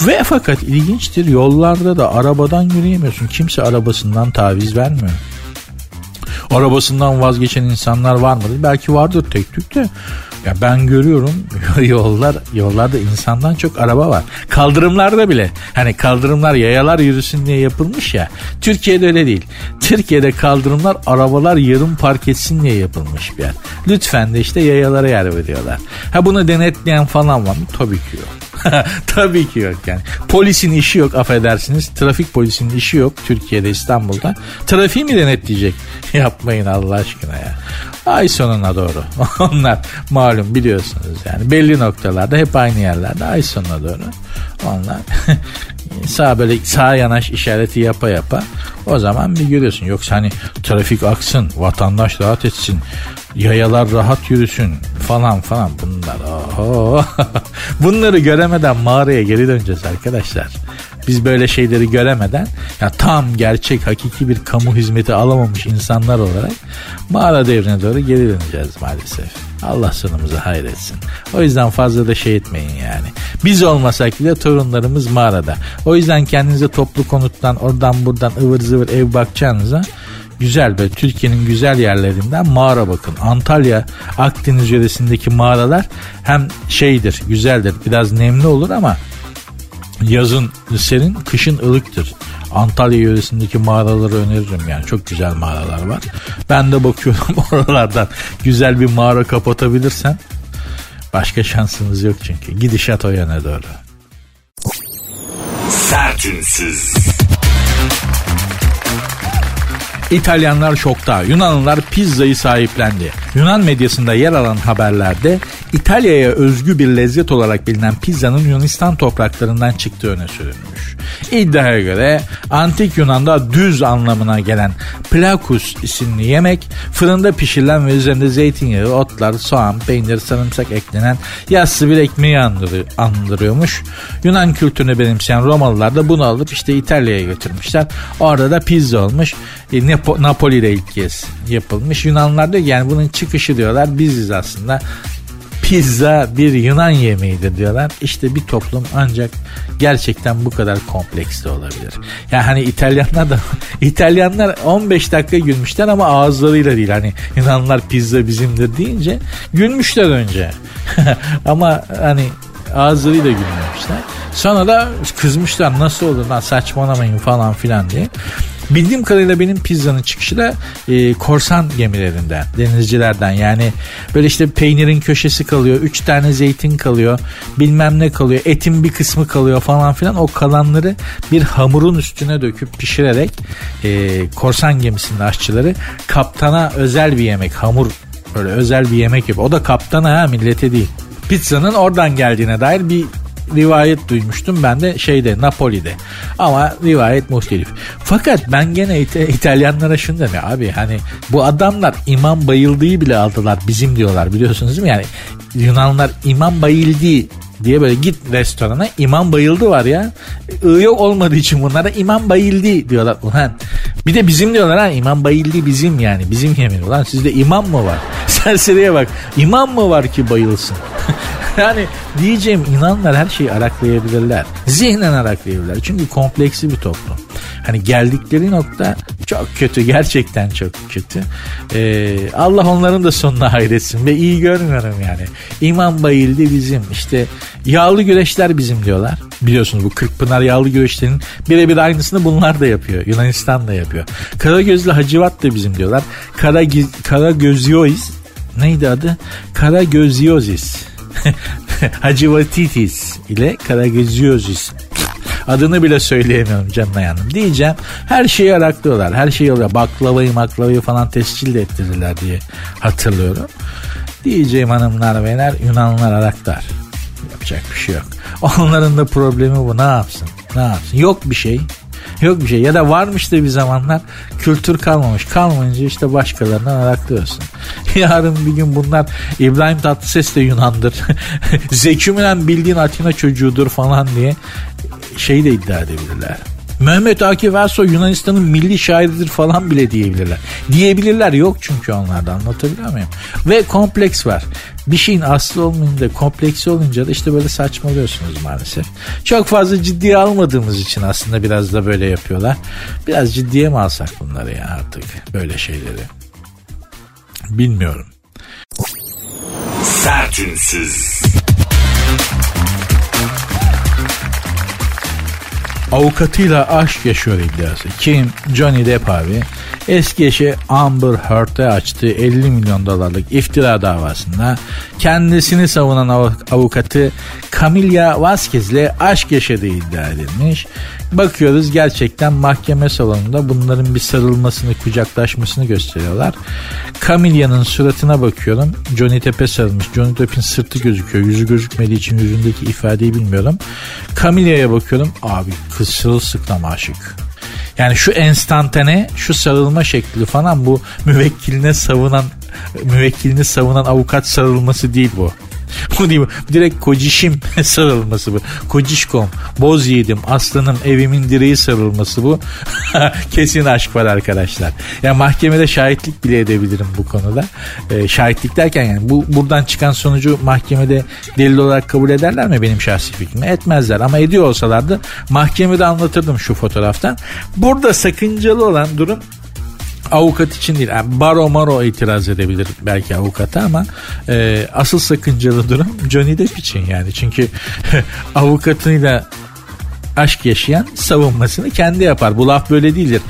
Ve fakat ilginçtir yollarda da arabadan yürüyemiyorsun. Kimse arabasından taviz vermiyor. Arabasından vazgeçen insanlar var mıdır? Belki vardır tek tük de. Ya ben görüyorum yollar yollarda insandan çok araba var. Kaldırımlarda bile hani kaldırımlar yayalar yürüsün diye yapılmış ya. Türkiye'de öyle değil. Türkiye'de kaldırımlar arabalar yarım park etsin diye yapılmış bir yer. Lütfen de işte yayalara yer veriyorlar. Ha bunu denetleyen falan var mı? Tabii ki yok. Tabii ki yok yani. Polisin işi yok affedersiniz. Trafik polisinin işi yok Türkiye'de İstanbul'da. Trafiği mi denetleyecek? Yapmayın Allah aşkına ya. Ay sonuna doğru. Onlar malum biliyorsunuz yani. Belli noktalarda hep aynı yerlerde ay sonuna doğru. Onlar sağ böyle sağ yanaş işareti yapa yapa o zaman bir görüyorsun. Yoksa hani trafik aksın, vatandaş rahat etsin, yayalar rahat yürüsün falan falan bunlar. Oho. Bunları göremeden mağaraya geri döneceğiz arkadaşlar. Biz böyle şeyleri göremeden ya tam gerçek hakiki bir kamu hizmeti alamamış insanlar olarak mağara devrine doğru geri döneceğiz maalesef. Allah sonumuzu hayretsin. O yüzden fazla da şey etmeyin yani. Biz olmasak bile torunlarımız mağarada. O yüzden kendinize toplu konuttan oradan buradan ıvır zıvır ev bakacağınıza güzel ve Türkiye'nin güzel yerlerinden mağara bakın. Antalya Akdeniz yöresindeki mağaralar hem şeydir güzeldir biraz nemli olur ama yazın serin kışın ılıktır. Antalya yöresindeki mağaraları öneririm yani çok güzel mağaralar var. Ben de bakıyorum oralardan güzel bir mağara kapatabilirsen başka şansınız yok çünkü. Gidişat o yana doğru. Sertünsüz. İtalyanlar şokta. Yunanlılar pizzayı sahiplendi. Yunan medyasında yer alan haberlerde İtalya'ya özgü bir lezzet olarak bilinen pizzanın Yunanistan topraklarından çıktığı öne sürülmüş. İddiaya göre antik Yunan'da düz anlamına gelen plakus isimli yemek fırında pişirilen ve üzerinde zeytinyağı, otlar, soğan, peynir, sarımsak eklenen yassı bir ekmeği andırıyormuş. Yunan kültürünü benimseyen Romalılar da bunu alıp işte İtalya'ya götürmüşler. Orada da pizza olmuş. E, Napoli'de ilk kez yapılmış. Yunanlılar diyor yani bunun çıkışı diyorlar biziz aslında pizza bir Yunan yemeğidir diyorlar. İşte bir toplum ancak gerçekten bu kadar kompleks de olabilir. Yani hani İtalyanlar da İtalyanlar 15 dakika gülmüşler ama ağızlarıyla değil. Hani Yunanlar pizza bizimdir deyince gülmüşler önce. ama hani ağızlarıyla gülmemişler. Sonra da kızmışlar nasıl olur lan saçmalamayın falan filan diye. Bildiğim kadarıyla benim pizzanın çıkışı da e, korsan gemilerinden, denizcilerden. Yani böyle işte peynirin köşesi kalıyor, üç tane zeytin kalıyor, bilmem ne kalıyor, etin bir kısmı kalıyor falan filan. O kalanları bir hamurun üstüne döküp pişirerek e, korsan gemisinin aşçıları kaptana özel bir yemek, hamur böyle özel bir yemek yapıyor. O da kaptana ha millete değil. Pizzanın oradan geldiğine dair bir rivayet duymuştum ben de şeyde Napoli'de. Ama rivayet muhtelif. Fakat ben gene İt- İtalyanlara şunu dedim abi hani bu adamlar imam bayıldığı bile aldılar bizim diyorlar biliyorsunuz değil mi? Yani Yunanlılar imam bayıldı diye böyle git restorana imam bayıldı var ya. Yok olmadığı için bunlara imam bayıldı diyorlar. Ulan bir de bizim diyorlar ha imam bayıldı bizim yani bizim yemin. Ulan sizde imam mı var? Serseriye bak imam mı var ki bayılsın? yani diyeceğim inanlar her şeyi araklayabilirler. Zihnen araklayabilirler. Çünkü kompleksi bir toplum. Hani geldikleri nokta çok kötü. Gerçekten çok kötü. Ee, Allah onların da sonuna hayretsin. Ve iyi görmüyorum yani. İmam bayıldı bizim. işte yağlı güreşler bizim diyorlar. Biliyorsunuz bu Kırkpınar yağlı güreşlerinin birebir aynısını bunlar da yapıyor. Yunanistan da yapıyor. Karagözlü Hacivat da bizim diyorlar. Kara, Karagözyoiz neydi adı? Karagözyozis. Hacivatitis ile Karagözyozis. Adını bile söyleyemiyorum canına yanım. Diyeceğim her şeyi araklıyorlar. Her şeyi oluyor. Baklavayı maklavayı falan tescil de ettirdiler diye hatırlıyorum. Diyeceğim hanımlar beyler Yunanlılar araklar. Yapacak bir şey yok. Onların da problemi bu. Ne yapsın? Ne yapsın? Yok bir şey. Yok bir şey. Ya da varmış da bir zamanlar kültür kalmamış. Kalmayınca işte başkalarından araklıyorsun. Yarın bir gün bunlar İbrahim Tatlıses de Yunan'dır. Zeki bildiğin Atina çocuğudur falan diye şey de iddia edebilirler. Mehmet Akif Ersoy Yunanistan'ın milli şairidir falan bile diyebilirler. Diyebilirler yok çünkü onlarda anlatabiliyor muyum? Ve kompleks var. Bir şeyin aslı olmayınca kompleksi olunca da işte böyle saçmalıyorsunuz maalesef. Çok fazla ciddiye almadığımız için aslında biraz da böyle yapıyorlar. Biraz ciddiye mi alsak bunları ya artık böyle şeyleri? Bilmiyorum. Sertünsüz. Avukatıyla aşk yaşıyor iddiası. Kim? Johnny Depp abi. Eski eşi Amber Heard'e açtığı 50 milyon dolarlık iftira davasında kendisini savunan avukatı Camilla Vasquez ile aşk yaşadığı iddia edilmiş. Bakıyoruz gerçekten mahkeme salonunda bunların bir sarılmasını, kucaklaşmasını gösteriyorlar. Camilla'nın suratına bakıyorum. Johnny Depp'e sarılmış. Johnny Depp'in sırtı gözüküyor. Yüzü gözükmediği için yüzündeki ifadeyi bilmiyorum. Camilla'ya bakıyorum. Abi kız sırılsıklam aşık. Yani şu enstantane, şu sarılma şekli falan bu müvekkiline savunan müvekkilini savunan avukat sarılması değil bu. Bu değil mi? Direkt kocişim sarılması bu. Kocişkom, boz yedim, aslanım, evimin direği sarılması bu. Kesin aşk var arkadaşlar. Yani mahkemede şahitlik bile edebilirim bu konuda. Ee, şahitlik derken yani bu buradan çıkan sonucu mahkemede delil olarak kabul ederler mi benim şahsi fikrimi? Etmezler ama ediyor olsalardı mahkemede anlatırdım şu fotoğraftan. Burada sakıncalı olan durum avukat için değil. Yani baro maro itiraz edebilir belki avukata ama e, asıl sakıncalı durum Johnny Depp için yani. Çünkü avukatıyla aşk yaşayan savunmasını kendi yapar. Bu laf böyle değildir.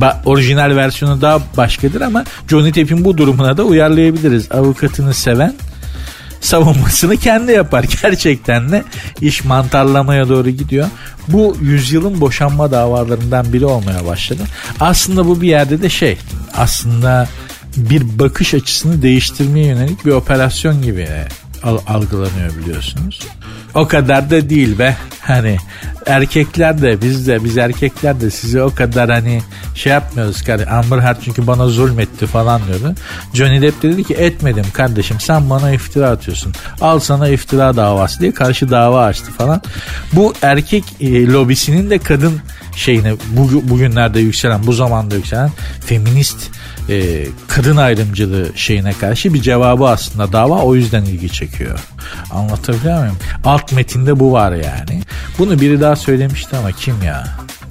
Ba- orijinal versiyonu daha başkadır ama Johnny Depp'in bu durumuna da uyarlayabiliriz. Avukatını seven savunmasını kendi yapar. Gerçekten de iş mantarlamaya doğru gidiyor. Bu yüzyılın boşanma davalarından biri olmaya başladı. Aslında bu bir yerde de şey aslında bir bakış açısını değiştirmeye yönelik bir operasyon gibi algılanıyor biliyorsunuz. O kadar da değil be. Hani erkekler de biz de biz erkekler de sizi o kadar hani şey yapmıyoruz. Amber Heard çünkü bana zulmetti falan diyordu. Johnny Depp dedi ki etmedim kardeşim sen bana iftira atıyorsun. Al sana iftira davası diye karşı dava açtı falan. Bu erkek e, lobisinin de kadın şeyine bu, bugünlerde yükselen bu zamanda yükselen feminist e, kadın ayrımcılığı şeyine karşı bir cevabı aslında dava o yüzden ilgi çekiyor. Anlatabiliyor muyum? Alt metinde bu var yani. Bunu biri daha söylemişti ama kim ya?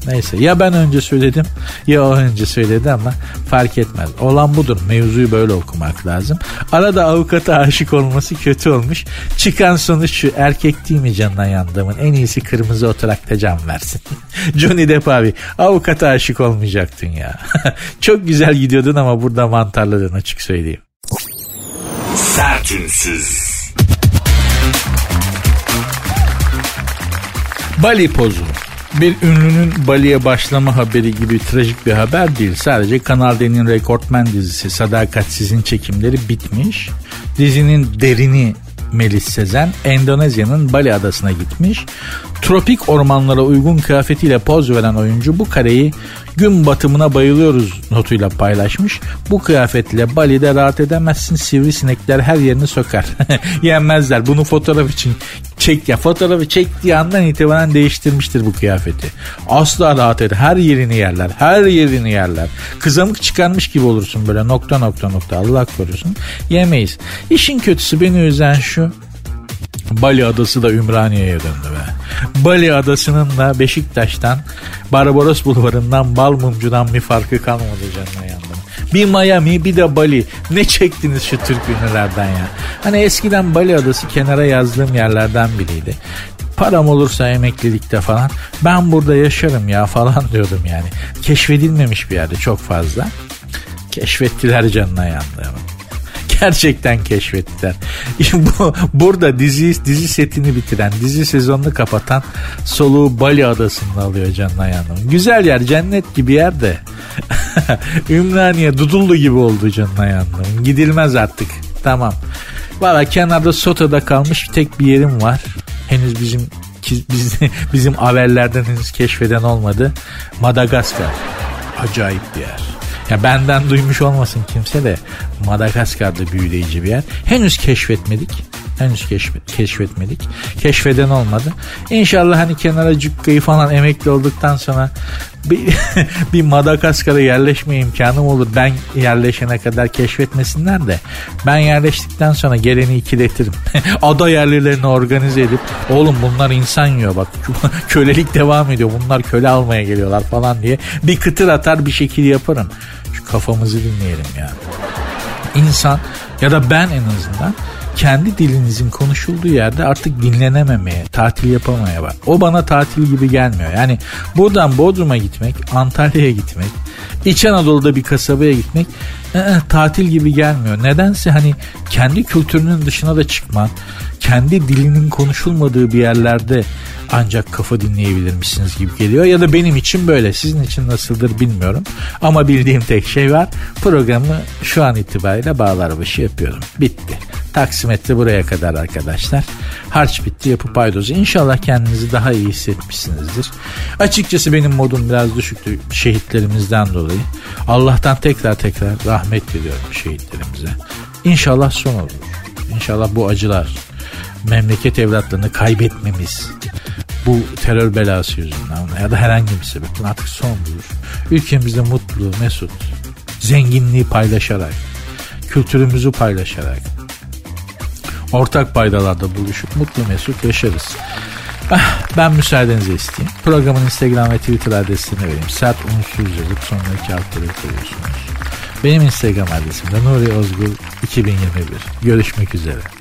Neyse ya ben önce söyledim ya o önce söyledi ama fark etmez. Olan budur. Mevzuyu böyle okumak lazım. Arada avukata aşık olması kötü olmuş. Çıkan sonuç şu erkek değil mi canına yandığımın en iyisi kırmızı oturakta can versin. Johnny Depp abi avukata aşık olmayacaktın ya. Çok güzel gidiyordun ama burada mantarladın açık söyleyeyim. Sertünsüz. Bali pozu. Bir ünlünün Bali'ye başlama haberi gibi trajik bir haber değil. Sadece Kanal D'nin rekortmen dizisi Sadakatsiz'in çekimleri bitmiş. Dizinin derini Melis Sezen Endonezya'nın Bali adasına gitmiş. Tropik ormanlara uygun kıyafetiyle poz veren oyuncu bu kareyi gün batımına bayılıyoruz notuyla paylaşmış. Bu kıyafetle Bali'de rahat edemezsin sivrisinekler her yerini sokar. Yenmezler bunu fotoğraf için çek ya fotoğrafı çektiği andan itibaren değiştirmiştir bu kıyafeti. Asla rahat eder her yerini yerler her yerini yerler. Kızamık çıkarmış gibi olursun böyle nokta nokta nokta Allah korusun. Yemeyiz. İşin kötüsü beni üzen şu Bali Adası da Ümraniye'ye döndü be. Bali Adası'nın da Beşiktaş'tan Barbaros Bulvarı'ndan Balmumcu'dan bir farkı kalmadı canına yandım. Bir Miami bir de Bali. Ne çektiniz şu Türk ünlülerden ya. Hani eskiden Bali Adası kenara yazdığım yerlerden biriydi param olursa emeklilikte falan ben burada yaşarım ya falan diyordum yani. Keşfedilmemiş bir yerde çok fazla. Keşfettiler canına yandı gerçekten keşfettiler. Bu, burada dizi dizi setini bitiren, dizi sezonunu kapatan soluğu Bali adasında alıyor canına yanım. Güzel yer, cennet gibi yer de. Ümraniye Dudullu gibi oldu canına yandım. Gidilmez artık. Tamam. Valla kenarda Soto'da kalmış tek bir yerim var. Henüz bizim biz, bizim haberlerden henüz keşfeden olmadı. Madagaskar. Acayip bir yer. Ya benden duymuş olmasın kimse de Madagaskar'da büyüleyici bir yer. Henüz keşfetmedik. Henüz keşfet, keşfetmedik. Keşfeden olmadı. İnşallah hani kenara cükkayı falan emekli olduktan sonra bir, bir Madagaskar'a yerleşme imkanım olur. Ben yerleşene kadar keşfetmesinler de ben yerleştikten sonra geleni ikiletirim. Ada yerlilerini organize edip oğlum bunlar insan yiyor bak kölelik devam ediyor bunlar köle almaya geliyorlar falan diye bir kıtır atar bir şekil yaparım. Şu kafamızı dinleyelim ya. İnsan ya da ben en azından kendi dilinizin konuşulduğu yerde artık dinlenememeye, tatil yapamaya var. O bana tatil gibi gelmiyor. Yani buradan Bodrum'a gitmek, Antalya'ya gitmek, İç Anadolu'da bir kasabaya gitmek e, tatil gibi gelmiyor. Nedense hani kendi kültürünün dışına da çıkmak, kendi dilinin konuşulmadığı bir yerlerde ancak kafa dinleyebilirmişsiniz gibi geliyor. Ya da benim için böyle. Sizin için nasıldır bilmiyorum. Ama bildiğim tek şey var. Programı şu an itibariyle bağlar başı yapıyorum. Bitti. Taksimetre buraya kadar arkadaşlar. Harç bitti yapı paydozu. İnşallah kendinizi daha iyi hissetmişsinizdir. Açıkçası benim modum biraz düşüktü şehitlerimizden dolayı. Allah'tan tekrar tekrar rahmet diliyorum şehitlerimize. İnşallah son olur. İnşallah bu acılar memleket evlatlarını kaybetmemiz bu terör belası yüzünden ya da herhangi bir sebepten artık son bulur. Ülkemizde mutlu, mesut, zenginliği paylaşarak, kültürümüzü paylaşarak, ortak paydalarda buluşup mutlu mesut yaşarız. Ah, ben müsaadenizi isteyeyim. Programın Instagram ve Twitter adresini vereyim. Sert unsuz yazıp sonra iki harfleri koyuyorsunuz. Benim Instagram adresim de Nuri Ozgul 2021. Görüşmek üzere.